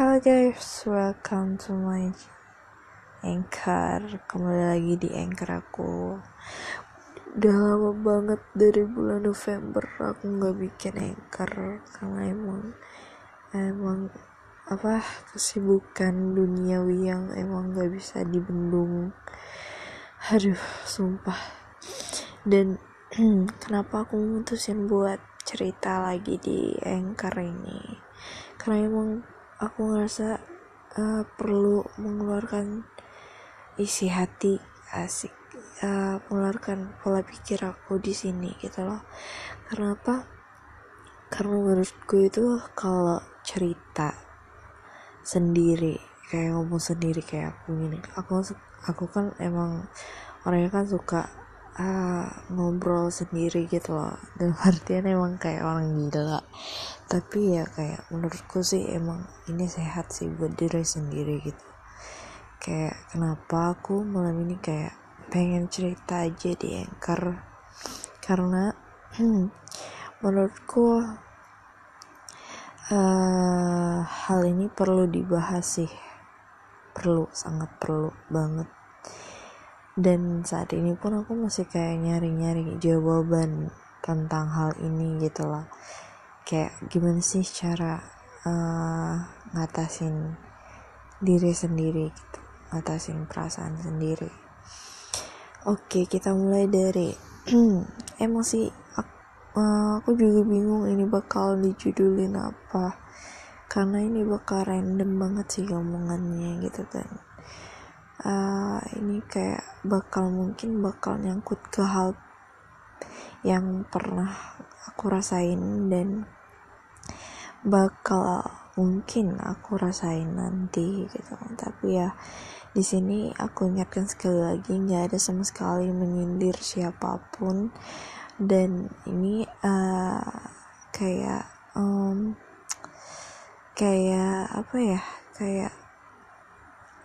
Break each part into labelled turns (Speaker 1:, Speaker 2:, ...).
Speaker 1: Halo guys, welcome to my anchor. Kembali lagi di anchor aku. Udah lama banget dari bulan November aku nggak bikin anchor karena emang emang apa kesibukan duniawi yang emang nggak bisa dibendung. Aduh, sumpah. Dan kenapa aku mutusin buat cerita lagi di anchor ini? Karena emang aku ngerasa uh, perlu mengeluarkan isi hati asik uh, mengeluarkan pola pikir aku di sini gitu loh. Karena apa? Karena menurutku itu kalau cerita sendiri kayak ngomong sendiri kayak aku gini aku aku kan emang orangnya kan suka uh, ngobrol sendiri gitu loh. Dan artian emang kayak orang gila. Tapi ya kayak menurutku sih emang ini sehat sih buat diri sendiri gitu. Kayak kenapa aku malam ini kayak pengen cerita aja di anchor? Karena menurutku uh, hal ini perlu dibahas sih. Perlu sangat perlu banget dan saat ini pun aku masih kayak nyari-nyari jawaban tentang hal ini gitu loh. Kayak gimana sih cara uh, ngatasin diri sendiri gitu ngatasin perasaan sendiri. Oke kita mulai dari emosi. Aku, eh, aku juga bingung ini bakal dijudulin apa. Karena ini bakal random banget sih omongannya gitu kan uh, ini kayak bakal mungkin bakal nyangkut ke hal yang pernah aku rasain dan bakal mungkin aku rasain nanti gitu tapi ya di sini aku ingatkan sekali lagi nggak ada sama sekali menyindir siapa pun. Dan ini uh, kayak um, kayak apa ya kayak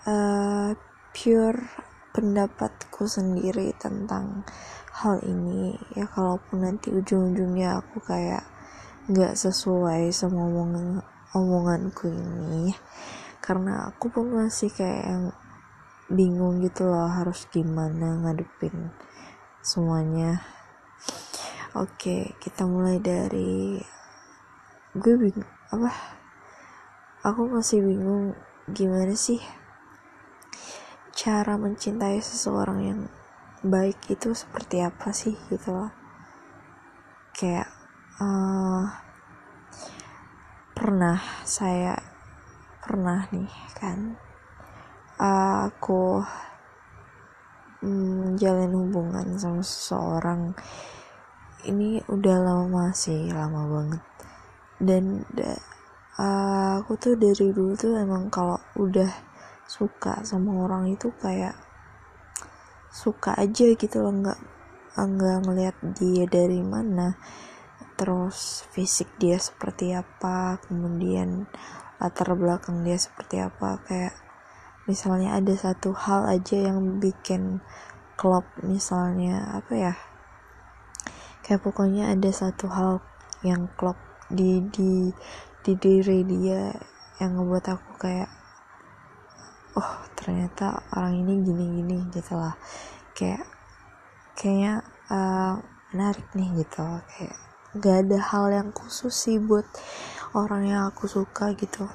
Speaker 1: uh, pure pendapatku sendiri tentang hal ini. Ya kalaupun nanti ujung-ujungnya aku kayak nggak sesuai sama omongan omonganku ini karena aku pun masih kayak yang bingung gitu loh harus gimana ngadepin semuanya. Oke kita mulai dari gue bingung apa? Aku masih bingung gimana sih cara mencintai seseorang yang baik itu seperti apa sih gitu loh. Kayak uh, pernah saya pernah nih kan uh, aku menjalin mm, hubungan sama seseorang ini udah lama sih lama banget. Dan uh, aku tuh dari dulu tuh emang kalau udah suka sama orang itu kayak suka aja gitu loh nggak nggak ngeliat dia dari mana. Terus fisik dia seperti apa kemudian latar belakang dia seperti apa. Kayak misalnya ada satu hal aja yang bikin klop misalnya apa ya? Kayak pokoknya ada satu hal yang klop di di di diri dia yang ngebuat aku kayak oh ternyata orang ini gini gini gitu lah. Kayak kayaknya uh, menarik nih gitu. Kayak gak ada hal yang khusus sih buat orang yang aku suka gitu.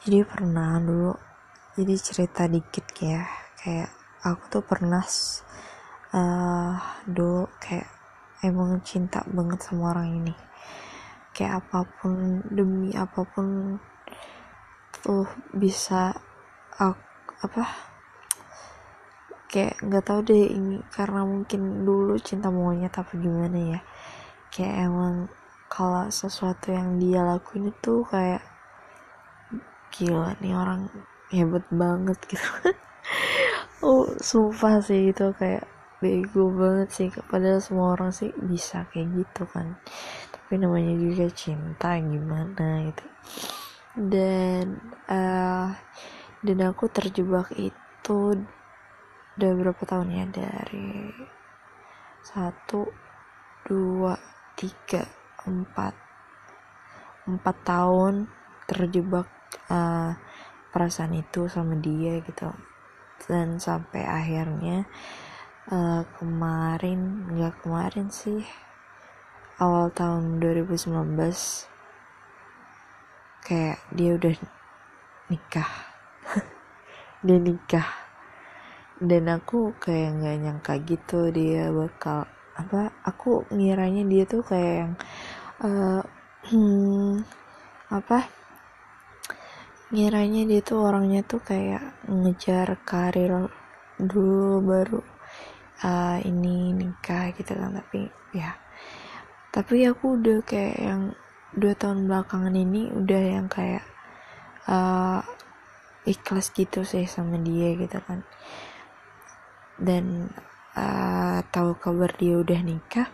Speaker 1: Jadi pernah dulu jadi cerita dikit ya. Kayak aku tuh pernah uh, dulu kayak emang cinta banget sama orang ini. Kayak apa pun demi apa pun tuh bisa aku, apa? Kayak nggak tahu deh ini karena mungkin dulu cinta monyet apa gimana ya. Kayak emang kalau sesuatu yang dia lakuin itu kayak gila nih orang hebat banget gitu. Oh sumpah sih itu kayak bego banget sih. Padahal semua orang sih bisa kayak gitu kan. Tapi namanya juga cinta gimana gitu. Dan uh, dan aku terjebak itu udah berapa tahun ya? Dari satu dua tiga empat. Empat tahun terjebak uh, perasaan itu sama dia gitu. Dan sampai akhirnya uh, kemarin nggak kemarin sih awal tahun 2019 kayak dia udah nikah dia nikah. Dan aku kayak nggak nyangka gitu dia bakal apa aku ngiranya dia tuh kayak yang uh, hmm, apa ngiranya dia tuh orangnya tuh kayak ngejar karir dulu baru uh, ini nikah gitu kan. Tapi ya tapi aku udah kayak yang dua tahun belakangan ini udah yang kayak uh, ikhlas gitu sih sama dia gitu kan. Dan uh, tahu kabar dia udah nikah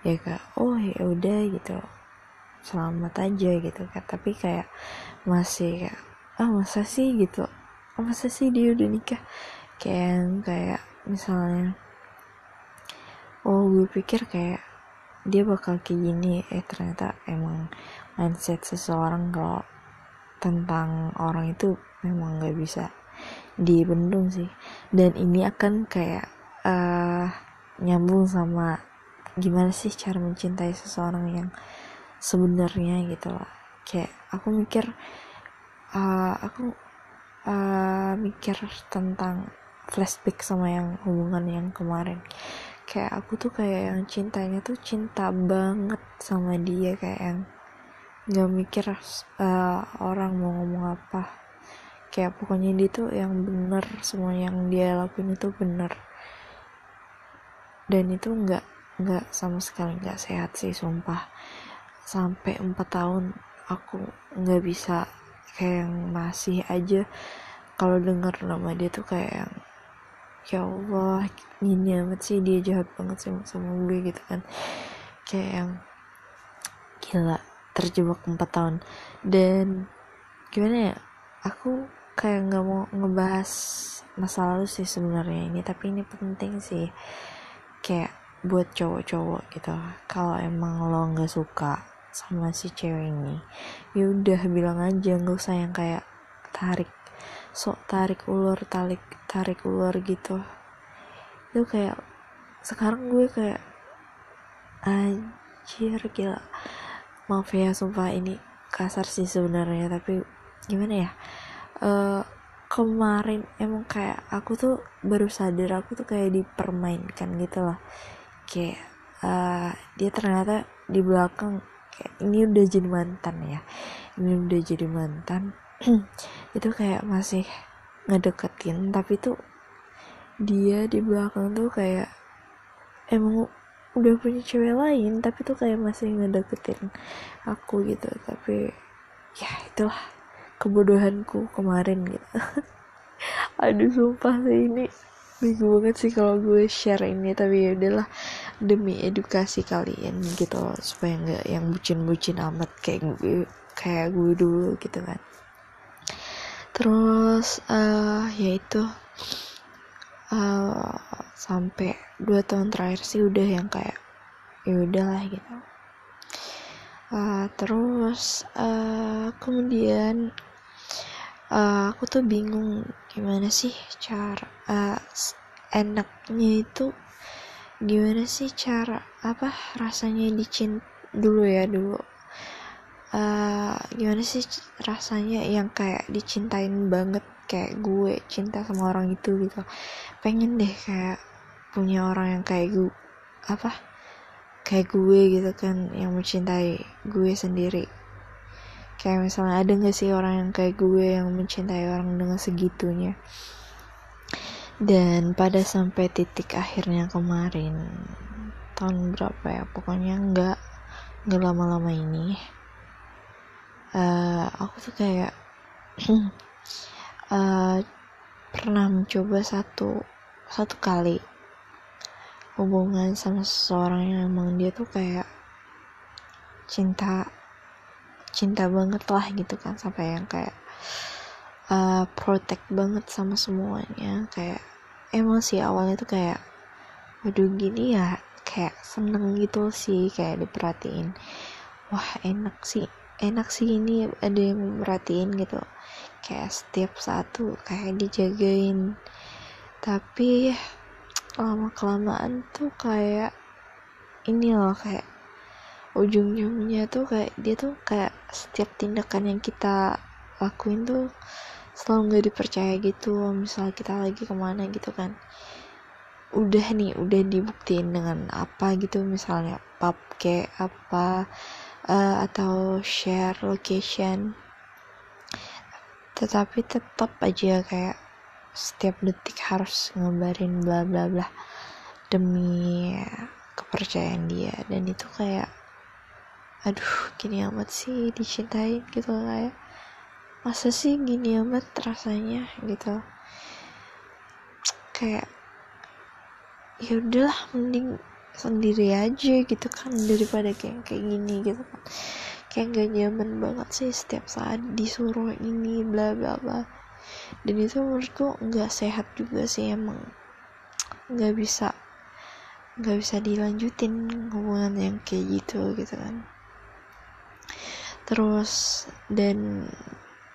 Speaker 1: ya kak oh ya udah gitu. Selamat aja gitu kan. Tapi kayak masih kayak ah masa sih gitu. Ah, masa sih dia udah nikah? Kayak kayak misalnya oh gue pikir kayak dia bakal kayak gini. Eh ternyata emang mindset seseorang kalau tentang orang itu memang nggak bisa dibendung sih. Dan ini akan kayak uh, nyambung sama gimana sih cara mencintai seseorang yang sebenarnya gitu loh. Kayak aku mikir uh, aku uh, mikir tentang flashback sama yang hubungan yang kemarin. Kayak aku tuh kayak yang cintanya tuh cinta banget sama dia kayak yang nggak mikir uh, orang mau ngomong apa kayak pokoknya dia tuh yang bener semua yang dia lakuin itu bener. Dan itu nggak nggak sama sekali nggak sehat sih sumpah. Sampai empat tahun aku nggak bisa kayak yang masih aja. Kalau denger nama dia tuh kayak yang ya Allah ini amat sih dia jahat banget sama, sama gue gitu kan. Kayak yang gila terjebak 4 tahun. Dan gimana ya aku kayak nggak mau ngebahas masa lalu sih sebenarnya ini tapi ini penting sih. Kayak buat cowok-cowok gitu. Kalau emang lo nggak suka sama si cewek ini ya udah bilang aja nggak usah yang kayak tarik sok tarik ulur tarik tarik ulur gitu. Itu kayak sekarang gue kayak anjir gila. Maaf ya sumpah ini kasar sih sebenarnya tapi gimana ya uh, kemarin emang kayak aku tuh baru sadar aku tuh kayak dipermainkan gitu loh. Kayak uh, dia ternyata di belakang kayak ini udah jadi mantan ya ini udah jadi mantan. Itu kayak masih ngedeketin tapi tuh dia di belakang tuh kayak emang udah punya cewek lain tapi tuh kayak masih ngedeketin aku gitu. Tapi ya itulah kebodohanku kemarin gitu. Aduh sumpah sih ini bingung banget sih kalau gue share ini tapi ya udahlah demi edukasi kalian gitu supaya nggak yang bucin-bucin amat kayak gue kayak gue dulu gitu kan. Terus uh, yaitu uh, sampai dua tahun terakhir sih udah yang kayak ya udahlah gitu. Uh, terus uh, kemudian uh, aku tuh bingung gimana sih cara uh, enaknya itu gimana sih cara apa rasanya dicint dulu ya dulu. Uh, gimana sih rasanya yang kayak dicintain banget kayak gue cinta sama orang itu gitu. Pengen deh kayak punya orang yang kayak gue apa kayak gue gitu kan yang mencintai gue sendiri kayak misalnya ada gak sih orang yang kayak gue yang mencintai orang dengan segitunya? Dan pada sampai titik akhirnya kemarin tahun berapa ya? Pokoknya nggak nggak lama-lama ini uh, aku tuh kayak uh, pernah mencoba satu satu kali hubungan sama seseorang yang emang dia tuh kayak cinta cinta banget lah gitu kan sampai yang kayak uh, protect banget sama semuanya. Kayak emang sih awalnya tuh kayak waduh gini ya kayak seneng gitu sih kayak diperhatiin. Wah enak sih enak sih ini ada yang merhatiin gitu. Kayak setiap satu kayak dijagain. Tapi lama kelamaan tuh kayak ini loh kayak ujung-ujungnya tuh kayak dia tuh kayak setiap tindakan yang kita lakuin tuh selalu nggak dipercaya gitu misal kita lagi ke mana gitu kan. Udah nih udah dibuktiin dengan apa gitu misalnya pub kayak apa uh, atau share location. Tetapi tetap aja kayak setiap detik harus ngabarin bla bla bla demi kepercayaan dia. Dan itu kayak aduh gini amat sih dicintain gitu kayak masa sih gini amat rasanya gitu. Kayak ya udahlah mending sendiri aja gitu kan daripada kayak kayak gini gitu kan. Kayak gak nyaman banget sih setiap saat disuruh ini bla bla bla. Dan itu menurutku nggak sehat juga sih emang nggak bisa nggak bisa dilanjutin hubungan yang kayak gitu gitu kan terus dan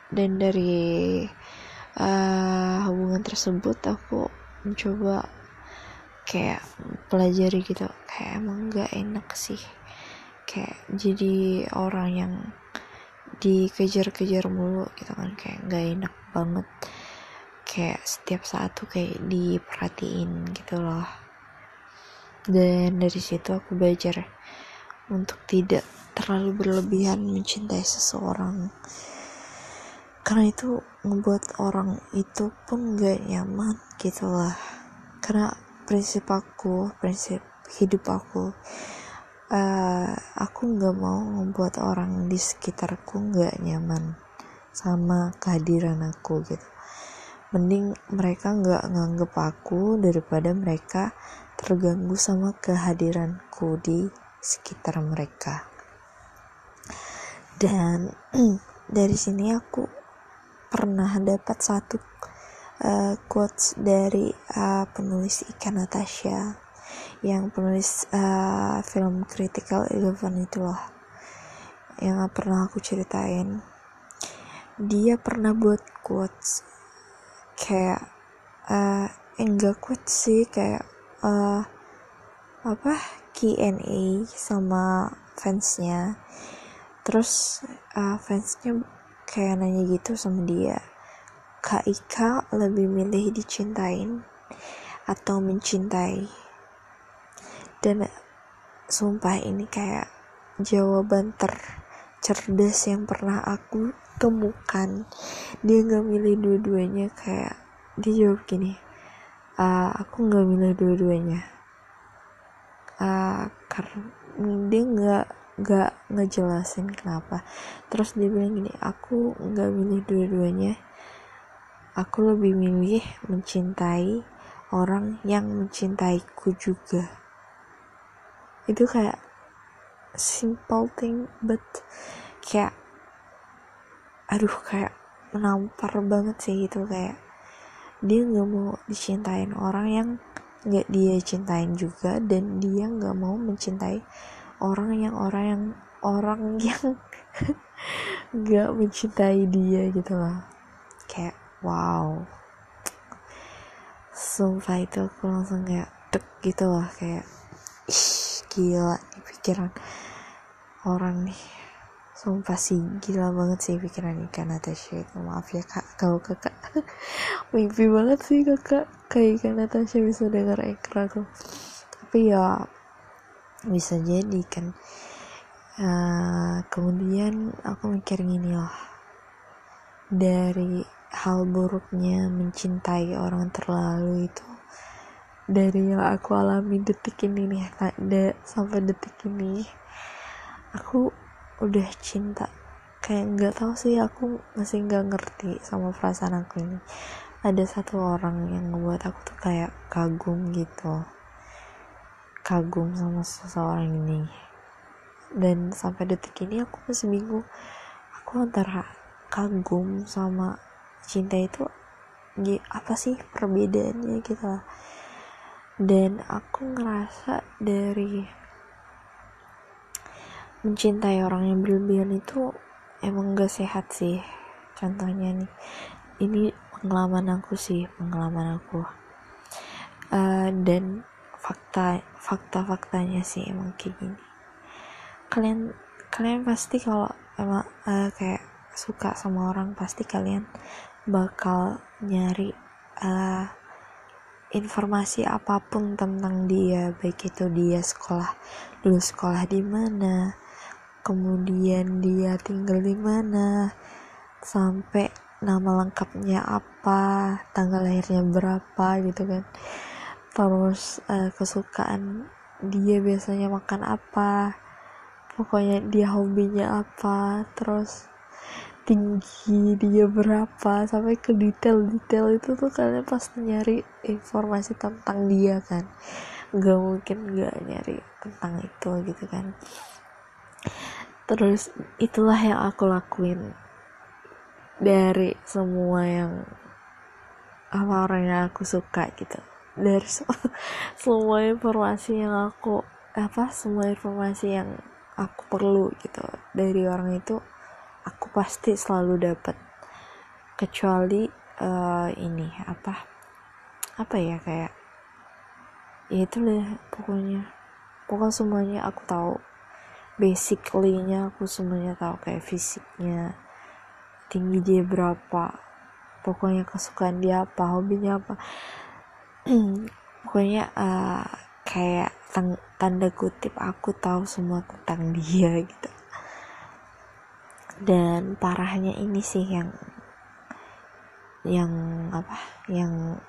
Speaker 1: dan dari uh, hubungan tersebut aku mencoba kayak pelajari gitu. Kayak emang nggak enak sih. Kayak jadi orang yang dikejar-kejar mulu gitu kan. Kayak nggak enak banget. Kayak setiap saat tuh kayak diperhatiin gitu loh. Dan dari situ aku belajar untuk tidak terlalu berlebihan mencintai seseorang. Karena itu membuat orang itu pun gak nyaman gitu lah karena prinsip aku prinsip hidup aku uh, aku nggak mau membuat orang di sekitarku nggak nyaman sama kehadiran aku gitu. Mending mereka nggak nganggep aku daripada mereka terganggu sama kehadiranku di sekitar mereka dan dari sini aku pernah dapat satu uh, quotes dari uh, penulis Ika Natasha yang penulis uh, film Critical Eleven itu loh yang pernah aku ceritain. Dia pernah buat quotes kayak uh, enggak quotes sih kayak uh, apa Q&A sama fansnya terus uh, fansnya kayak nanya gitu sama dia Kak Ika lebih milih dicintain atau mencintai? Dan sumpah ini kayak jawaban tercerdas yang pernah aku temukan. Dia nggak milih dua-duanya kayak dia jawab gini uh, aku nggak milih dua-duanya. Uh, karena dia nggak nggak ngejelasin kenapa. Terus dia bilang gini aku nggak milih dua-duanya. Aku lebih milih mencintai orang yang mencintaiku juga. Itu kayak simple thing but kayak aduh kayak menampar banget sih itu kayak dia nggak mau dicintain orang yang nggak dia cintain juga dan dia nggak mau mencintai orang yang orang yang orang yang nggak mencintai dia gitu loh kayak wow. Sumpah itu aku langsung kayak dek gitu loh kayak ih gila nih pikiran orang nih. Sumpah sih gila banget sih pikiran ikan Natasha itu. Maaf ya kak kalau kakak mimpi banget sih kakak kayak ikan Natasha bisa denger ekor aku. Tapi ya bisa jadi kan. Uh, kemudian aku mikir gini loh. Dari hal buruknya mencintai orang terlalu itu dari yang aku alami detik ini nih ada sampai detik ini aku udah cinta. Kayak nggak tahu sih aku masih nggak ngerti sama perasaan aku ini. Ada satu orang yang ngebuat aku tuh kayak kagum gitu kagum sama seseorang ini. Dan sampai detik ini aku masih bingung. Aku antara kagum sama cinta itu apa sih perbedaannya gitu dan aku ngerasa dari mencintai orang yang berlebihan itu emang gak sehat sih. Contohnya nih ini pengalaman aku sih pengalaman aku. Uh, dan fakta fakta faktanya sih emang kayak gini. Kalian kalian pasti kalau emang uh, kayak suka sama orang pasti kalian bakal nyari uh, informasi apa pun tentang dia. Baik itu dia sekolah dulu sekolah di mana kemudian dia tinggal di mana sampai nama lengkapnya apa tanggal lahirnya berapa gitu kan terus uh, kesukaan dia biasanya makan apa pokoknya dia hobinya apa terus tinggi dia berapa sampai ke detail-detail itu tuh kalian pasti nyari informasi tentang dia kan. Gak mungkin gak nyari tentang itu gitu kan. Terus itulah yang aku lakuin dari semua yang apa orang yang aku suka gitu dari semua informasi yang aku apa semua informasi yang aku perlu gitu dari orang itu aku pasti selalu dapat kecuali uh, ini apa apa ya kayak ya itu lah pokoknya. Pokoknya semuanya aku tahu. Basically-nya aku semuanya tahu kayak fisiknya tinggi dia berapa pokoknya kesukaan dia apa hobinya apa pokoknya uh, kayak tanda kutip aku tahu semua tentang dia gitu. Dan parahnya ini sih yang yang apa yang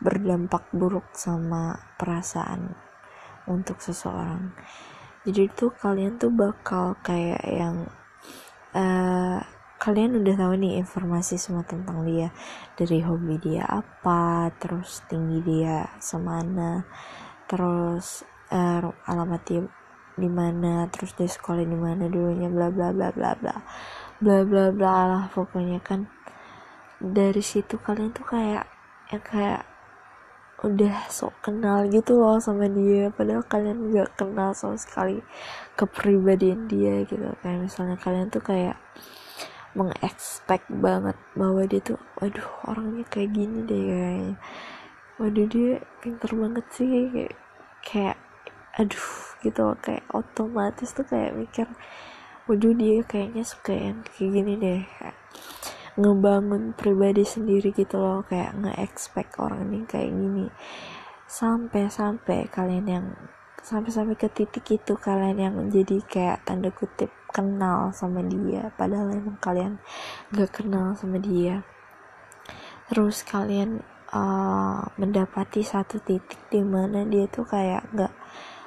Speaker 1: berdampak buruk sama perasaan untuk seseorang. Jadi tuh kalian tuh bakal kayak yang uh, kalian udah tahu nih informasi semua tentang dia. Dari hobi dia apa terus tinggi dia semana terus uh, alamat dia di mana terus dia sekolah di mana dulunya bla bla bla bla bla. Bla bla bla lah pokoknya kan. Dari situ kalian tuh kayak ya kayak udah sok kenal gitu loh sama dia. Padahal kalian gak kenal sama sekali kepribadian dia gitu. Kayak misalnya kalian tuh kayak mengekspek banget bahwa dia tuh waduh orangnya kayak gini deh kayaknya. Waduh dia pinter banget sih kayak, kayak aduh gitu kayak otomatis tuh kayak mikir waduh dia kayaknya suka yang kayak gini deh kayak, ngebangun pribadi sendiri gitu loh kayak nge-expect orang ini kayak gini. Sampai-sampai kalian yang sampai-sampai ke titik itu kalian yang jadi kayak tanda kutip kenal sama dia padahal emang kalian gak kenal sama dia. Terus kalian uh, mendapati satu titik di mana dia tuh kayak gak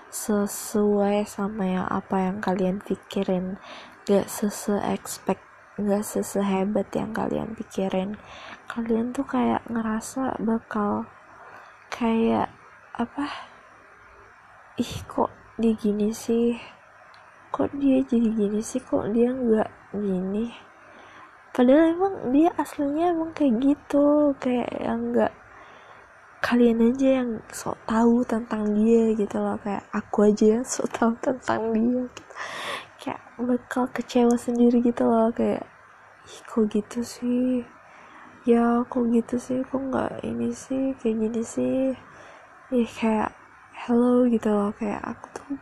Speaker 1: sesuai sama yang apa yang kalian pikirin. Gak sesuai expect nggak sesehebat yang kalian pikirin. Kalian tuh kayak ngerasa bakal kayak apa? Ih kok dia gini sih kok dia jadi gini sih? Kok dia nggak gini? Padahal emang dia aslinya emang kayak gitu kayak yang nggak kalian aja yang sok tahu tentang dia gitu loh. Kayak aku aja yang sok tahu tentang dia gitu. Kayak bakal kecewa sendiri gitu loh kayak ih kok gitu sih? Ya kok gitu sih? Kok nggak ini sih? Kayak gini sih? Ya kayak hello gitu loh. Kayak aku tuh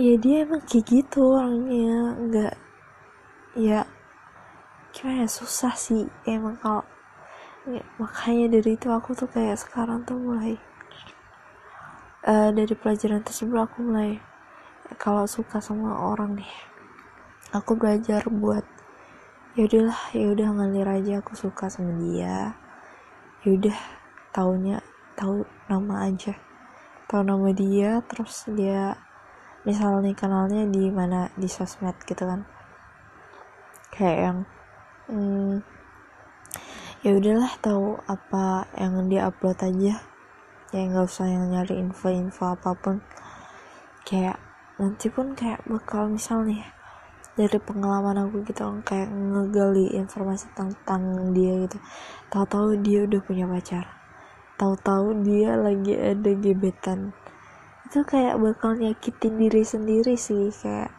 Speaker 1: ya dia emang kayak gitu orangnya. Nggak ya gimana ya, susah sih emang kalau ya, makanya dari itu aku tuh kayak sekarang tuh mulai uh, dari pelajaran tersebut aku mulai kalau suka sama orang nih aku belajar buat ya udahlah ya udah ngalir aja aku suka sama dia ya udah taunya tahu nama aja tahu nama dia terus dia misalnya kenalnya di mana di sosmed gitu kan. Kayak yang hmm, ya udahlah tahu apa yang dia upload aja. Ya nggak usah yang nyari info-info apa pun. Kayak nanti pun kayak bakal misalnya dari pengalaman aku gitu kayak ngegali informasi tentang dia gitu. Tahu-tahu dia udah punya pacar. Tahu-tahu dia lagi ada gebetan itu kayak bakal nyakitin diri sendiri sih kayak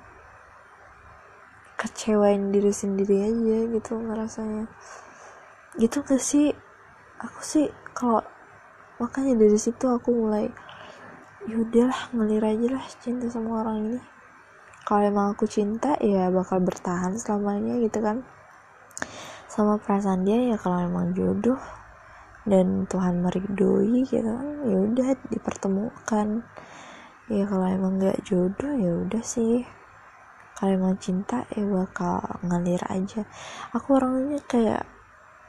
Speaker 1: kecewain diri sendiri aja gitu ngerasanya. Gitu gak sih? Aku sih kalau makanya dari situ aku mulai yaudahlah ngelir aja lah cinta sama orang ini. Kalau emang aku cinta ya bakal bertahan selamanya gitu kan. Sama perasaan dia ya kalau emang jodoh dan Tuhan meridoi gitu kan ya udah dipertemukan ya kalau emang nggak jodoh ya udah sih. Kalau emang cinta ya bakal ngalir aja. Aku orangnya kayak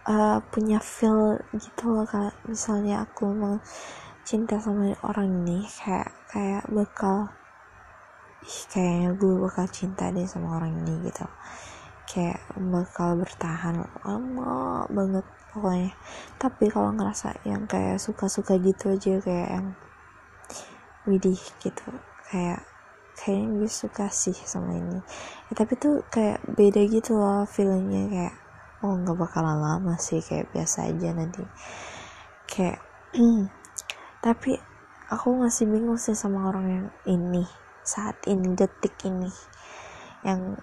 Speaker 1: uh, punya feel gitu loh kalau misalnya aku emang cinta sama orang ini kayak kayak bakal ih kayaknya gue bakal cinta deh sama orang ini gitu. Kayak bakal bertahan lama banget pokoknya. Tapi kalau ngerasa yang kayak suka-suka gitu aja kayak yang widih gitu. Kayak kayaknya gue suka sih sama ini. Ya, tapi tuh kayak beda gitu loh feelingnya. Kayak oh nggak bakalan lama sih kayak biasa aja nanti. Kayak tapi aku masih bingung sih sama orang yang ini saat ini detik ini yang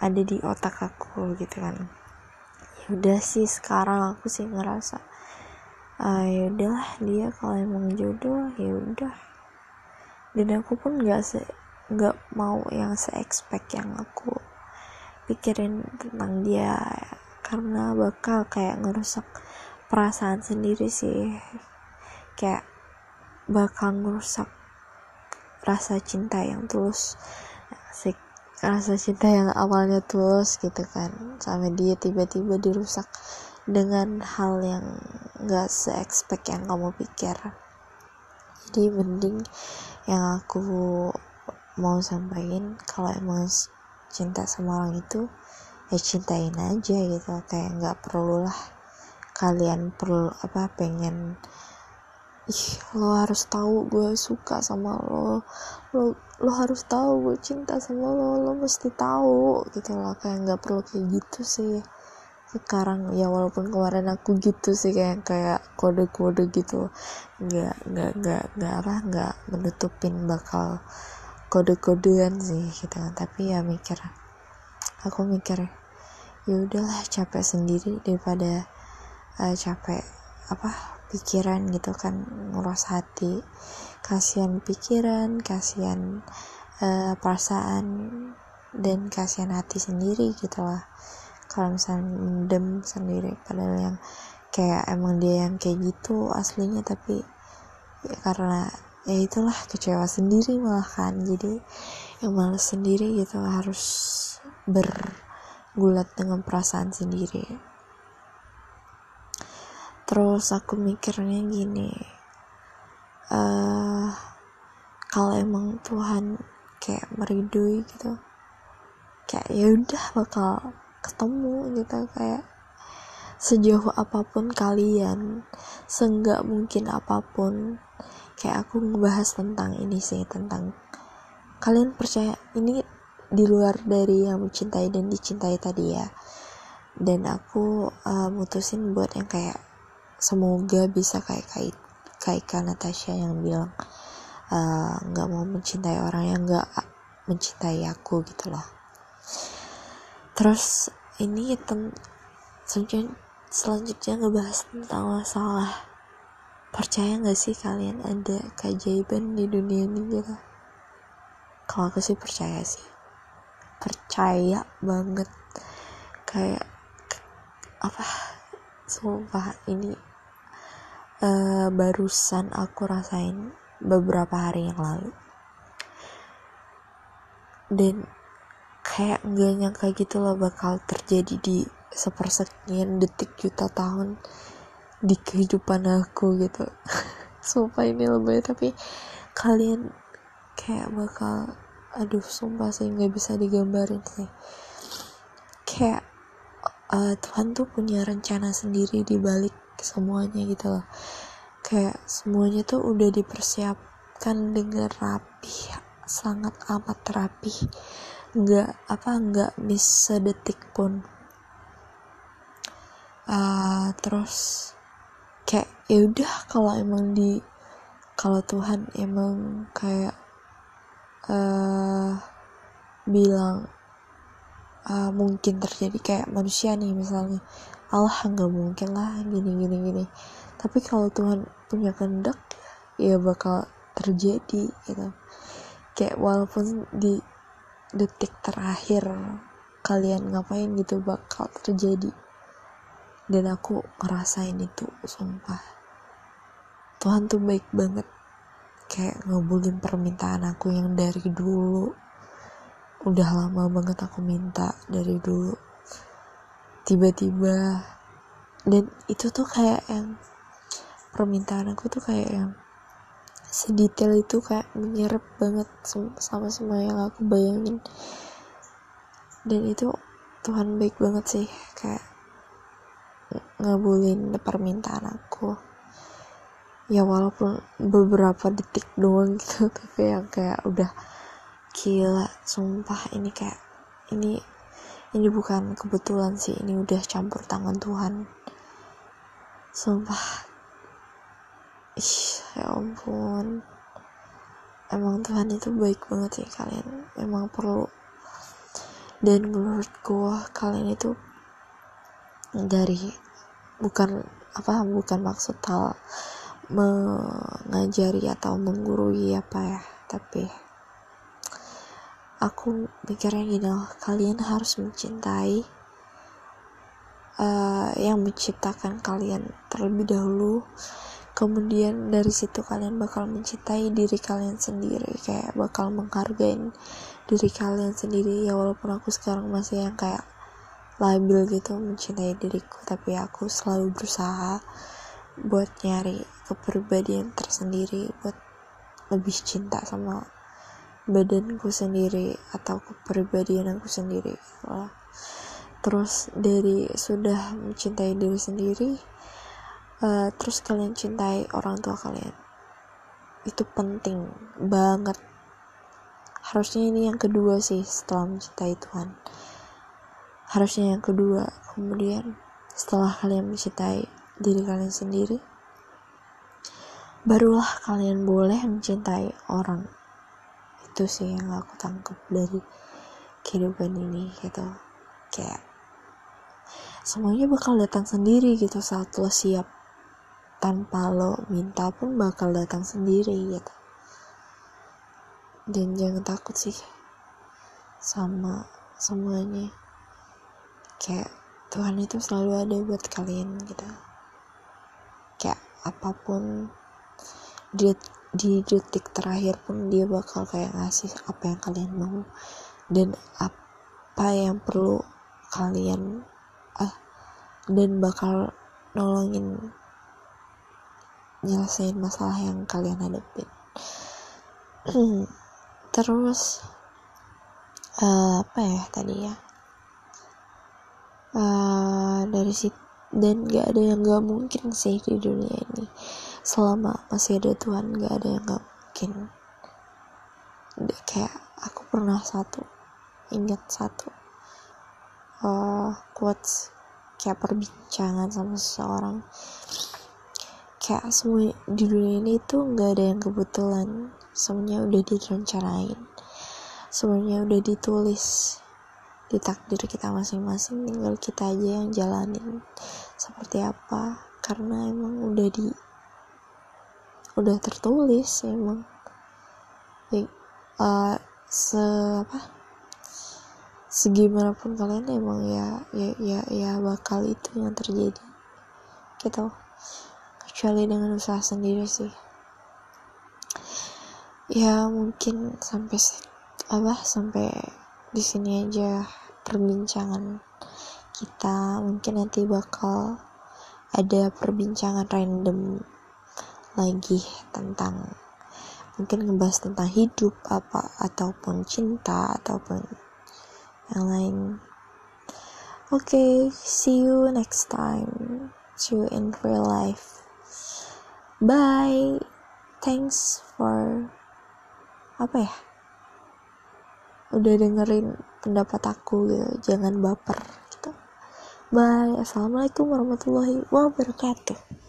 Speaker 1: ada di otak aku gitu kan. Ya udah sih sekarang aku sih ngerasa uh, ya udahlah dia kalau emang jodoh ya udah dan aku pun nggak se nggak mau yang se expect yang aku pikirin tentang dia karena bakal kayak ngerusak perasaan sendiri sih. Kayak bakal ngerusak rasa cinta yang tulus asik rasa cinta yang awalnya tulus gitu kan sama dia tiba-tiba dirusak dengan hal yang gak se-expect yang kamu pikir. Jadi mending yang aku mau sampaikan kalau emang cinta sama orang itu ya cintain aja gitu. Kayak nggak perlu lah kalian perlu apa pengen ih lo harus tahu gue suka sama lo. Lo lo harus tahu gue cinta sama lo. Lo mesti tahu gitu loh. Kayak nggak perlu kayak gitu sih sekarang ya walaupun kemarin aku gitu sih kayak kayak kode-kode gitu nggak nggak nggak nggak apa nggak menutupin bakal kode-kodean sih gitu. Tapi ya mikir aku mikir ya udahlah capek sendiri daripada uh, capek apa pikiran gitu kan ngurus hati. Kasihan pikiran kasihan uh, perasaan dan kasihan hati sendiri gitu lah kalau misalnya mendem sendiri padahal yang kayak emang dia yang kayak gitu aslinya tapi ya karena ya itulah kecewa sendiri malah kan. Jadi yang males sendiri gitu harus bergulat dengan perasaan sendiri. Terus aku mikirnya gini uh, kalau emang Tuhan kayak meridui gitu kayak ya udah bakal ketemu gitu kayak sejauh apa pun kalian seenggak mungkin apa pun kayak aku ngebahas tentang ini sih tentang kalian percaya ini di luar dari yang mencintai dan dicintai tadi ya. Dan aku uh, mutusin buat yang kayak semoga bisa kayak kayak kayak Natasha yang bilang nggak uh, mau mencintai orang yang nggak mencintai aku gitu loh terus ini ten selanjutnya selanjutnya ngebahas tentang masalah percaya nggak sih kalian ada keajaiban di dunia ini gitu? Kalau aku sih percaya sih. Percaya banget. Kayak apa? Sumpah ini uh, barusan aku rasain beberapa hari yang lalu. Dan kayak nggak nyangka gitu loh bakal terjadi di sepersekian detik juta tahun di kehidupan aku gitu. Sumpah ini lebih tapi kalian kayak bakal aduh sumpah sih nggak bisa digambarin sih. Kayak uh, Tuhan tuh punya rencana sendiri di balik semuanya gitu loh. Kayak semuanya tuh udah dipersiapkan dengan rapi sangat amat rapi nggak apa nggak miss sedetik pun. Uh, terus kayak ya udah kalau emang di kalau Tuhan emang kayak uh, bilang uh, mungkin terjadi kayak manusia nih misalnya Allah nggak mungkin lah gini gini gini. Tapi kalau Tuhan punya kehendak ya bakal terjadi gitu. Kayak walaupun di detik terakhir kalian ngapain gitu bakal terjadi. Dan aku ngerasain itu sumpah. Tuhan tuh baik banget. Kayak ngabulin permintaan aku yang dari dulu. Udah lama banget aku minta dari dulu. Tiba-tiba. Dan itu tuh kayak yang permintaan aku tuh kayak yang sedetail itu kayak menyerap banget sama semua yang aku bayangin. Dan itu Tuhan baik banget sih kayak ngabulin permintaan aku. Ya walaupun beberapa detik doang gitu tapi yang kayak udah gila sumpah. Ini kayak ini ini bukan kebetulan sih. Ini udah campur tangan Tuhan. Sumpah ih ya ampun. Emang Tuhan itu baik banget sih kalian. Emang perlu. Dan menurut gue kalian itu dari bukan apa bukan maksud hal mengajari atau menggurui apa ya tapi aku mikirnya gini loh kalian harus mencintai uh, yang menciptakan kalian terlebih dahulu kemudian dari situ kalian bakal mencintai diri kalian sendiri kayak bakal menghargai diri kalian sendiri. Ya walaupun aku sekarang masih yang kayak labil gitu mencintai diriku tapi aku selalu berusaha buat nyari kepribadian tersendiri buat lebih cinta sama badanku sendiri atau kepribadian aku sendiri. Terus dari sudah mencintai diri sendiri uh, terus kalian cintai orang tua kalian. Itu penting banget. Harusnya ini yang kedua sih setelah mencintai Tuhan. Harusnya yang kedua. Kemudian setelah kalian mencintai diri kalian sendiri barulah kalian boleh mencintai orang. Itu sih yang aku tangkap dari kehidupan ini gitu. Kayak semuanya bakal datang sendiri gitu. Saat lo siap tanpa lo minta pun bakal datang sendiri gitu. Dan jangan takut sih sama semuanya. Kayak Tuhan itu selalu ada buat kalian gitu. Kayak apa pun dia di detik terakhir pun dia bakal kayak ngasih apa yang kalian mau dan apa yang perlu kalian ah dan bakal nolongin nyelesain masalah yang kalian hadapin. Terus uh, apa ya tadi ya? Uh, dari situ dan gak ada yang gak mungkin sih di dunia ini. Selama masih ada Tuhan gak ada yang gak mungkin. Kayak aku pernah satu ingat satu uh, quotes kayak perbincangan sama seseorang kayak semua di dunia ini tuh nggak ada yang kebetulan. Semuanya udah direncanain. Semuanya udah ditulis di takdir kita masing-masing tinggal kita aja yang jalanin seperti apa. Karena emang udah di udah tertulis emang. Ya, uh, se apa? Segimanapun kalian emang ya ya ya ya bakal itu yang terjadi. Gitu kecuali dengan usaha sendiri sih. Ya mungkin sampai apa sampai di sini aja perbincangan kita. Mungkin nanti bakal ada perbincangan random lagi tentang mungkin ngebahas tentang hidup apa ataupun cinta ataupun yang lain. Oke okay, see you next time. See you in real life bye. Thanks for apa ya? Udah dengerin pendapat aku gitu. Jangan baper gitu. Bye. Assalamualaikum warahmatullahi wabarakatuh